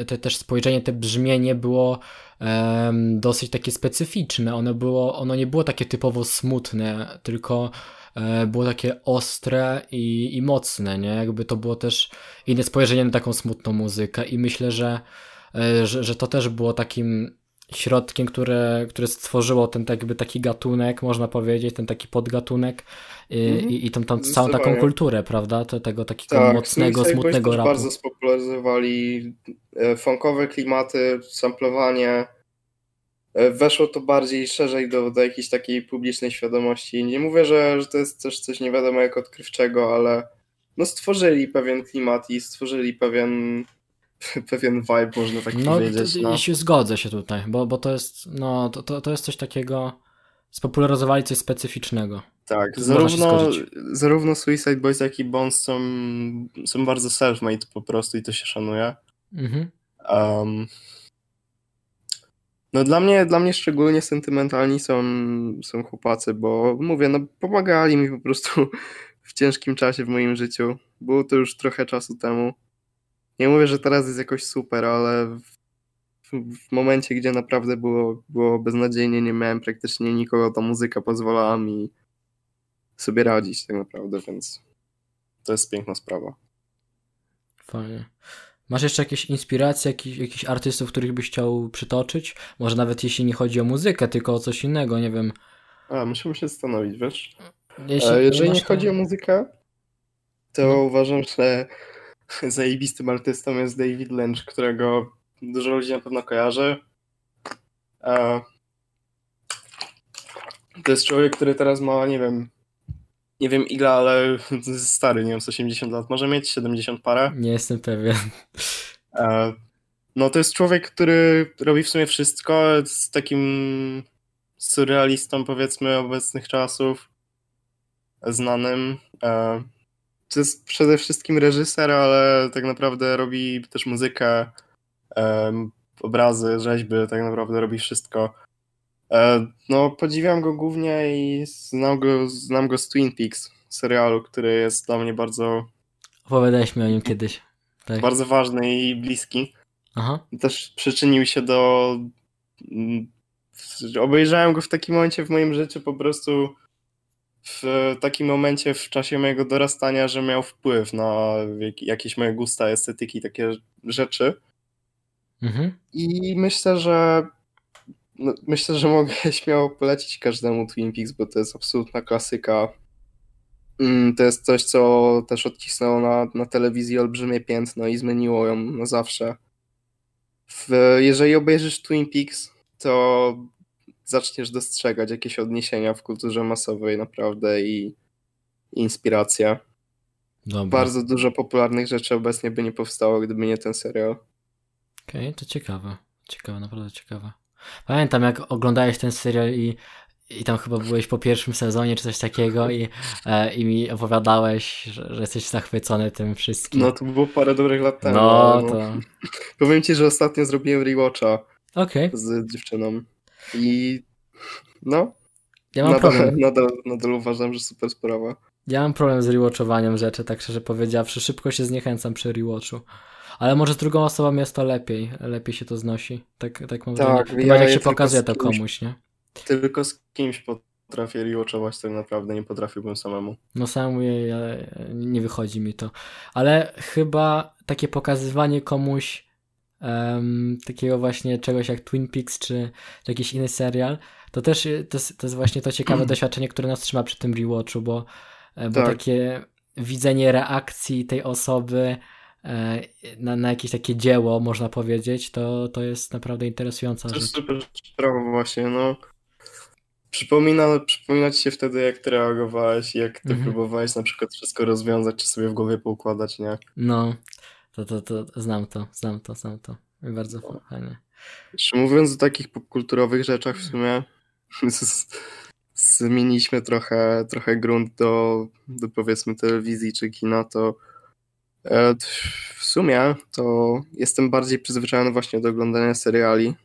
te też spojrzenie, te brzmienie było um, dosyć takie specyficzne. Ono, było, ono nie było takie typowo smutne, tylko e, było takie ostre i, i mocne, nie? Jakby to było też inne spojrzenie na taką smutną muzykę i myślę, że, e, że, że to też było takim środkiem, które, które stworzyło ten jakby taki gatunek, można powiedzieć, ten taki podgatunek i, mm -hmm. i, i tą, tą całą taką kulturę, prawda? To, tego takiego tak, mocnego, smutnego rapu. bardzo spopularyzowali e, funkowe klimaty, samplowanie. E, weszło to bardziej szerzej do, do jakiejś takiej publicznej świadomości. Nie mówię, że, że to jest też coś nie wiadomo jak odkrywczego, ale no stworzyli pewien klimat i stworzyli pewien *laughs* pewien vibe, można tak no, powiedzieć. No, się zgodzę się tutaj, bo, bo to jest, no, to, to, to jest coś takiego, spopularyzowali coś specyficznego. Tak, zarówno, zarówno Suicide Boys, jak i Bones są, są bardzo self-made po prostu i to się szanuje. Mhm. Um, no dla mnie, dla mnie szczególnie sentymentalni są, są chłopacy, bo mówię, no pomagali mi po prostu *laughs* w ciężkim czasie w moim życiu. Było to już trochę czasu temu. Nie mówię, że teraz jest jakoś super, ale w, w momencie, gdzie naprawdę było, było beznadziejnie, nie miałem praktycznie nikogo, ta muzyka pozwalała mi sobie radzić tak naprawdę, więc to jest piękna sprawa. Fajnie. Masz jeszcze jakieś inspiracje, jakichś, jakichś artystów, których byś chciał przytoczyć? Może nawet jeśli nie chodzi o muzykę, tylko o coś innego, nie wiem. A, musimy się zastanowić, wiesz? Jeśli e, Jeżeli nie, chodzi o muzykę, to no. uważam, że *laughs* zajebistym artystą jest David Lynch, którego dużo ludzi na pewno kojarzy. To jest człowiek, który teraz ma, nie wiem, nie wiem ile, ale *laughs* stary, nie wiem, z 80 lat, może mieć 70 parę. Nie jestem pewien. *laughs* No to jest człowiek, który robi w sumie wszystko, z takim surrealistą powiedzmy obecnych czasów, znanym. To jest przede wszystkim reżyser, ale tak naprawdę robi też muzykę, em, obrazy, rzeźby, tak naprawdę robi wszystko. E, no, podziwiam go głównie i znam go, znam go z Twin Peaks, serialu, który jest dla mnie bardzo, Opowiadałeś mi o nim kiedyś. Tak. bardzo ważny i bliski. Aha. Też przyczynił się do. mm, Obejrzałem go w takim momencie w moim życiu po prostu w takim momencie w czasie mojego dorastania, że miał wpływ na jak- jakieś moje gusta, estetyki, takie rzeczy. Mhm. I myślę, że no, myślę, że mogę *laughs* śmiało polecić każdemu Twin Peaks, bo to jest absolutna klasyka. Mm, To jest coś, co też odcisnęło na, na telewizji olbrzymie piętno i zmieniło ją na zawsze. W, jeżeli obejrzysz Twin Peaks, to zaczniesz dostrzegać jakieś odniesienia w kulturze masowej naprawdę i, i inspiracje. Dobra. Bardzo dużo popularnych rzeczy obecnie by nie powstało, gdyby nie ten serial. Okej, to ciekawe. Ciekawe, naprawdę ciekawe. Pamiętam, jak oglądałeś ten serial i, i tam chyba byłeś po pierwszym sezonie czy coś takiego i, e, i mi opowiadałeś, że, że jesteś zachwycony tym wszystkim. No to było parę dobrych lat temu. no ale to... *laughs* Powiem ci, że ostatnio zrobiłem rewatcha Okej, z dziewczyną i no, ja mam nadal, problem. *laughs* nadal, nadal uważam, że super sprawa. Ja mam problem z rewatchowaniem rzeczy, tak szczerze powiedziawszy. Szybko się zniechęcam przy rewatchu. Ale może z drugą osobą jest to lepiej. Lepiej się to znosi. Tak, tak mam Tak, wrażenie. Chyba ja jak się pokazuje to komuś, nie? Tylko z kimś potrafię rewatchować tak naprawdę, nie potrafiłbym samemu. No sam ja, ja, nie wychodzi mi to. Ale chyba takie pokazywanie komuś em, takiego właśnie czegoś jak Twin Peaks czy, czy jakiś inny serial, to też to jest, to jest właśnie to ciekawe doświadczenie, które nas trzyma przy tym rewatchu, bo, e, bo Tak. takie widzenie reakcji tej osoby e, na, na jakieś takie dzieło, można powiedzieć, to, to jest naprawdę interesująca To jest rzecz. super sprawa właśnie, no. Przypomina, przypomina ci się wtedy, jak ty reagowałeś jak ty Mhm. próbowałeś na przykład wszystko rozwiązać, czy sobie w głowie poukładać, nie? No, to, to, to znam to, znam to, znam to. Bardzo fajnie. Jeszcze mówiąc o takich popkulturowych rzeczach w sumie *laughs* zmieniliśmy trochę, trochę grunt do, do powiedzmy telewizji czy kina, to e, w sumie to jestem bardziej przyzwyczajony właśnie do oglądania seriali,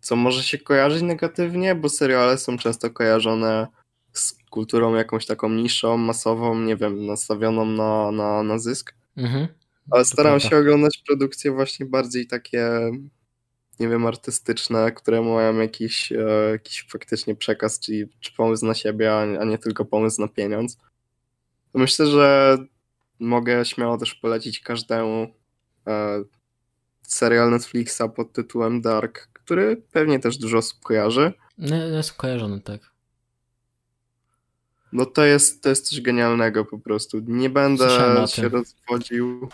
co może się kojarzyć negatywnie, bo seriale są często kojarzone z kulturą jakąś taką niższą, masową, nie wiem, nastawioną na, na, na zysk. Mhm. Ale staram się oglądać produkcje właśnie bardziej takie, nie wiem, artystyczne, które mają jakiś, e, jakiś faktycznie przekaz, czy, czy pomysł na siebie, a, a nie tylko pomysł na pieniądz. Myślę, że mogę śmiało też polecić każdemu e, serial Netflixa pod tytułem Dark, który pewnie też dużo osób kojarzy. No, jest kojarzony, tak. No to jest, to jest coś genialnego po prostu. Nie będę się rozwodził,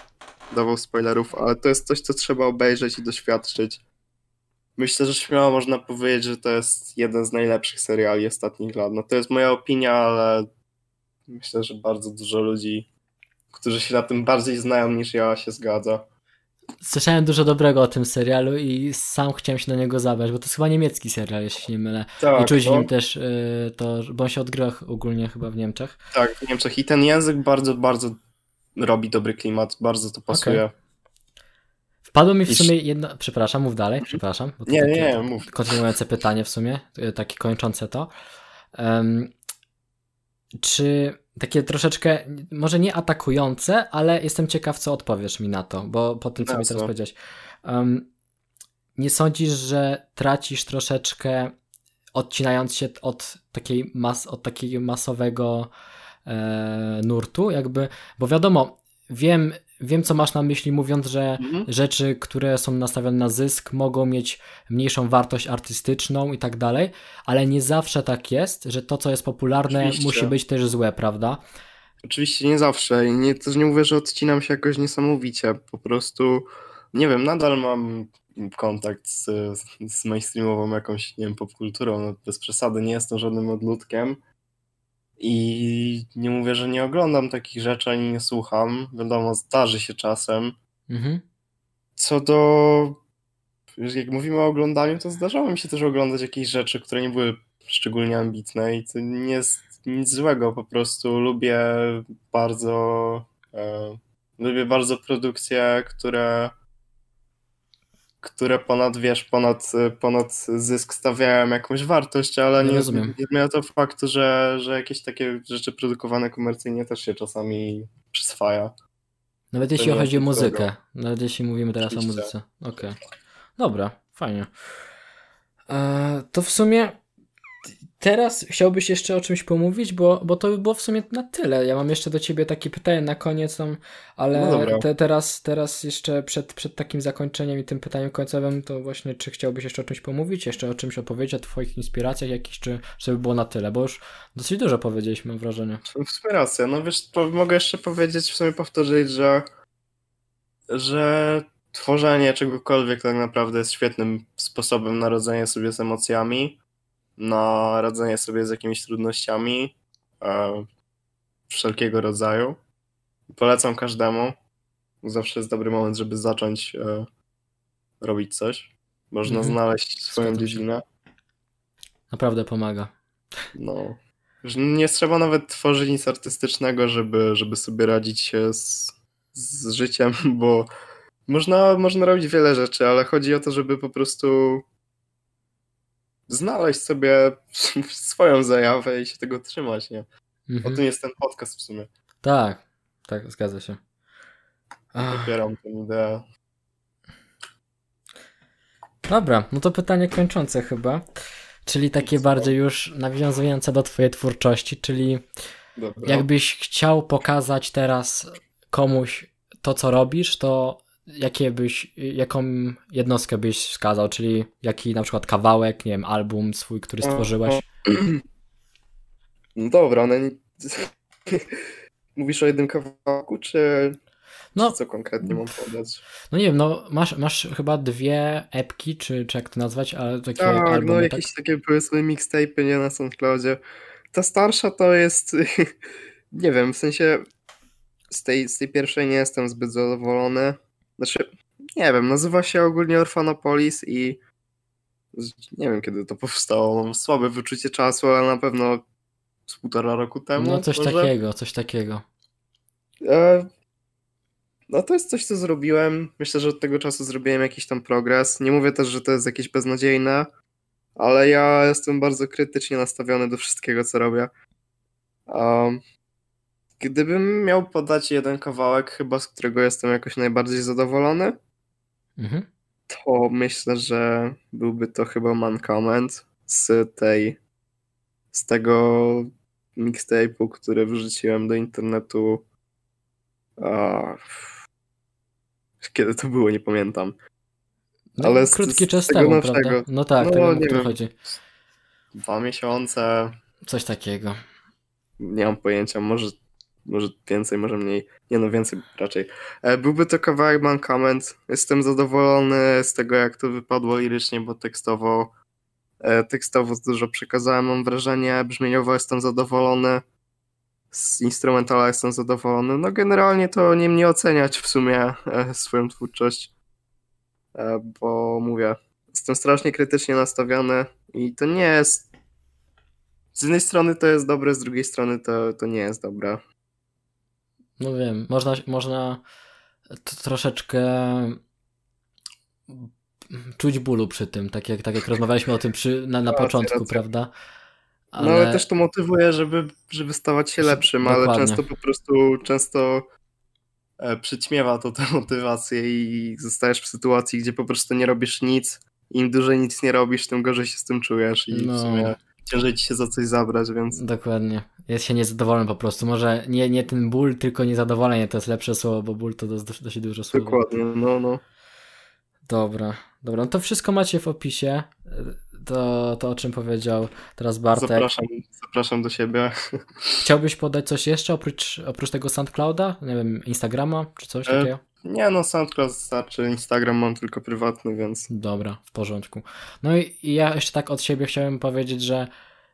dawał spoilerów, ale to jest coś, co trzeba obejrzeć i doświadczyć. Myślę, że śmiało można powiedzieć, że to jest jeden z najlepszych seriali ostatnich lat. No to jest moja opinia, ale myślę, że bardzo dużo ludzi, którzy się na tym bardziej znają niż ja, się zgadza. Słyszałem dużo dobrego o tym serialu i sam chciałem się do niego zabrać, bo to jest chyba niemiecki serial, jeśli się nie mylę. I Tak, czuć w no, nim też y, to, bo on się odgrywa ogólnie chyba w Niemczech. tak, w Niemczech. I ten język bardzo, bardzo robi dobry klimat, bardzo to pasuje. Wpadło mi w I- sumie jedno... Przepraszam, mów dalej, przepraszam. Nie, takie nie, mów. Kontynuujące pytanie w sumie, y, takie kończące to. Em, czy takie troszeczkę, może nie atakujące, ale jestem ciekaw, co odpowiesz mi na to, bo po tym, co mi teraz powiedziałeś. Em, nie sądzisz, że tracisz troszeczkę, odcinając się od takiej, mas, od takiego masowego e, nurtu, jakby, bo wiadomo, wiem, wiem, co masz na myśli, mówiąc, że Mhm. rzeczy, które są nastawione na zysk, mogą mieć mniejszą wartość artystyczną i tak dalej, ale nie zawsze tak jest, że to, co jest popularne, Oczywiście. musi być też złe, prawda? Oczywiście nie zawsze i nie, też nie mówię, że odcinam się jakoś niesamowicie. Po prostu, nie wiem, nadal mam kontakt z, z mainstreamową jakąś, nie wiem, popkulturą, no bez przesady, nie jestem żadnym odludkiem i nie mówię, że nie oglądam takich rzeczy, ani nie słucham. Wiadomo, zdarzy się czasem. Mhm. Co do, jak mówimy o oglądaniu, to zdarzało mi się też oglądać jakieś rzeczy, które nie były szczególnie ambitne i to nie jest nic złego, po prostu lubię bardzo E, lubię bardzo produkcje, które które ponad, wiesz, ponad, ponad zysk stawiają jakąś wartość, ale nie, nie, nie zmienia to faktu, że, że jakieś takie rzeczy produkowane komercyjnie też się czasami przyswaja. Nawet jeśli chodzi o muzykę. Nawet jeśli mówimy teraz Oczywiście. o muzyce. Okej. Okay. Dobra, fajnie. E, to w sumie teraz chciałbyś jeszcze o czymś pomówić, bo, bo to by było w sumie na tyle. Ja mam jeszcze do ciebie takie pytanie na koniec, tam, ale no te, teraz, teraz jeszcze przed, przed takim zakończeniem i tym pytaniem końcowym, to właśnie czy chciałbyś jeszcze o czymś pomówić, jeszcze o czymś opowiedzieć, o twoich inspiracjach jakichś, czy, czy by było na tyle, bo już dosyć dużo powiedzieliśmy, mam wrażenie. W sumie racja, no wiesz, mogę jeszcze powiedzieć, w sumie powtórzyć, że że tworzenie czegokolwiek tak naprawdę jest świetnym sposobem na radzenie sobie z emocjami, na radzenie sobie z jakimiś trudnościami e, wszelkiego rodzaju. Polecam każdemu. Zawsze jest dobry moment, żeby zacząć e, robić coś. Można mhm. znaleźć swoją dziedzinę. Naprawdę pomaga. No. Nie trzeba nawet tworzyć nic artystycznego, żeby, żeby sobie radzić się z, z życiem, *laughs* bo można, można robić wiele rzeczy, ale chodzi o to, żeby po prostu znaleźć sobie *laughs* swoją zajawę i się tego trzymać, nie? Mhm. O tym jest ten podcast w sumie. Tak, tak, zgadza się. Popieram tę ideę. Dobra, no to pytanie kończące chyba, czyli takie Co? bardziej już nawiązujące do twojej twórczości, czyli Dobra. jakbyś chciał pokazać teraz komuś to, co robisz, to jakie byś, jaką jednostkę byś wskazał, czyli jaki na przykład kawałek, nie wiem, album swój, który stworzyłeś? No dobra, no nie... *laughs* Mówisz o jednym kawałku, czy... No, czy co konkretnie mam podać? No nie wiem, no masz, masz chyba dwie epki, czy, czy jak to nazwać, ale takie tak, albumy, no jakieś tak? takie powiedzmy mixtape, nie na SoundCloudzie. Ta starsza to jest, *laughs* nie wiem, w sensie z tej, z tej pierwszej nie jestem zbyt zadowolony. Znaczy, nie wiem, nazywa się ogólnie Orphanopolis i nie wiem kiedy to powstało. Mam słabe wyczucie czasu, ale na pewno z półtora roku temu. No coś może. takiego, coś takiego. E... No to jest coś, co zrobiłem. Myślę, że od tego czasu zrobiłem jakiś tam progres. Nie mówię też, że to jest jakieś beznadziejne, ale ja jestem bardzo krytycznie nastawiony do wszystkiego, co robię. Um, Gdybym miał podać jeden kawałek, chyba z którego jestem jakoś najbardziej zadowolony, mhm. to myślę, że byłby to chyba Mankament z tej z tego mixtape'u, który wrzuciłem do internetu. A, kiedy to było, nie pamiętam. No, Ale krótki z, czas z temu, nowszego. prawda? No tak, no, tego nie wiem, chodzi. Dwa miesiące. Coś takiego. Nie mam pojęcia, może może więcej, może mniej. Nie no, więcej raczej. E, byłby to kawałek Mankament. Jestem zadowolony z tego, jak to wypadło lirycznie, bo tekstowo e, tekstowo dużo przekazałem, mam wrażenie. Brzmieniowo jestem zadowolony. Z instrumentala jestem zadowolony. No generalnie to nie mnie oceniać w sumie e, swoją twórczość, bo mówię, jestem strasznie krytycznie nastawiony i to nie jest z jednej strony to jest dobre, z drugiej strony to, to nie jest dobre. No wiem, można, można troszeczkę czuć bólu przy tym, tak jak, tak jak rozmawialiśmy o tym przy, na, na początku, prawda? Ale... No ale też to motywuje, żeby, żeby stawać się lepszym, Dokładnie. ale często po prostu często e, przyćmiewa to tę motywację i zostajesz w sytuacji, gdzie po prostu nie robisz nic. Im dłużej nic nie robisz, tym gorzej się z tym czujesz i no. w sumie ciężej ci się za coś zabrać, więc... Dokładnie. Jest się niezadowolony po prostu. Może nie, nie ten ból, tylko niezadowolenie to jest lepsze słowo, bo ból to dość, dużo słowo. Dokładnie, no, no. Dobra, dobra. No to wszystko macie w opisie. To, to o czym powiedział teraz Bartek. Zapraszam, zapraszam do siebie. Chciałbyś podać coś jeszcze oprócz, oprócz tego SoundClouda? Nie wiem, Instagrama czy coś e, takiego? Nie, no SoundCloud starczy, Instagram mam tylko prywatny, więc... Dobra, w porządku. No i ja jeszcze tak od siebie chciałem powiedzieć, że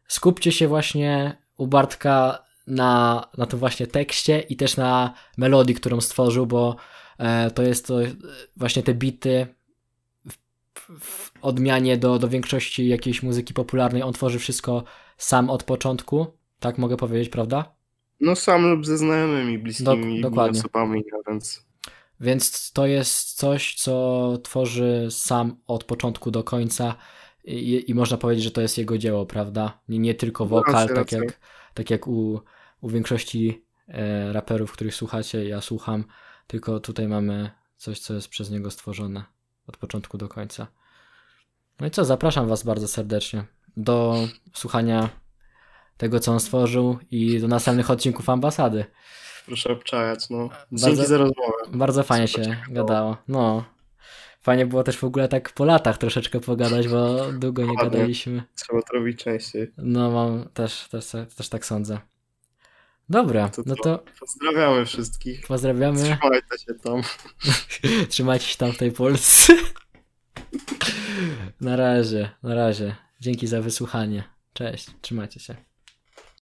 skupcie się właśnie u Bartka na, na tym właśnie tekście i też na melodii, którą stworzył, bo e, to jest to właśnie te bity w, w odmianie do, do większości jakiejś muzyki popularnej, on tworzy wszystko sam od początku, tak mogę powiedzieć, prawda? No sam lub ze znajomymi, bliskimi Dok- dokładnie. osobami, a więc Więc to jest coś, co tworzy sam od początku do końca i, i można powiedzieć, że to jest jego dzieło, prawda? Nie, nie tylko wokal, Racja, tak jak, tak jak u, u większości e, raperów, których słuchacie, ja słucham, tylko tutaj mamy coś, co jest przez niego stworzone od początku do końca. No i co, zapraszam Was bardzo serdecznie do słuchania tego, co on stworzył i do następnych odcinków ambasady. Proszę obczajać, no. Bardzo- Dzięki za rozmowę. Bardzo fajnie Super się ciekawe. gadało. No. Fajnie było też w ogóle tak po latach troszeczkę pogadać, bo długo nie Dokładnie. gadaliśmy. Trzeba to robić częściej. No mam też, też, też tak sądzę. Dobra, To no co? to Pozdrawiamy wszystkich. pozdrawiamy. Trzymajcie się tam. *laughs* Trzymajcie się tam w tej Polsce. *laughs* Na razie, na razie. Dzięki za wysłuchanie. Cześć, trzymajcie się.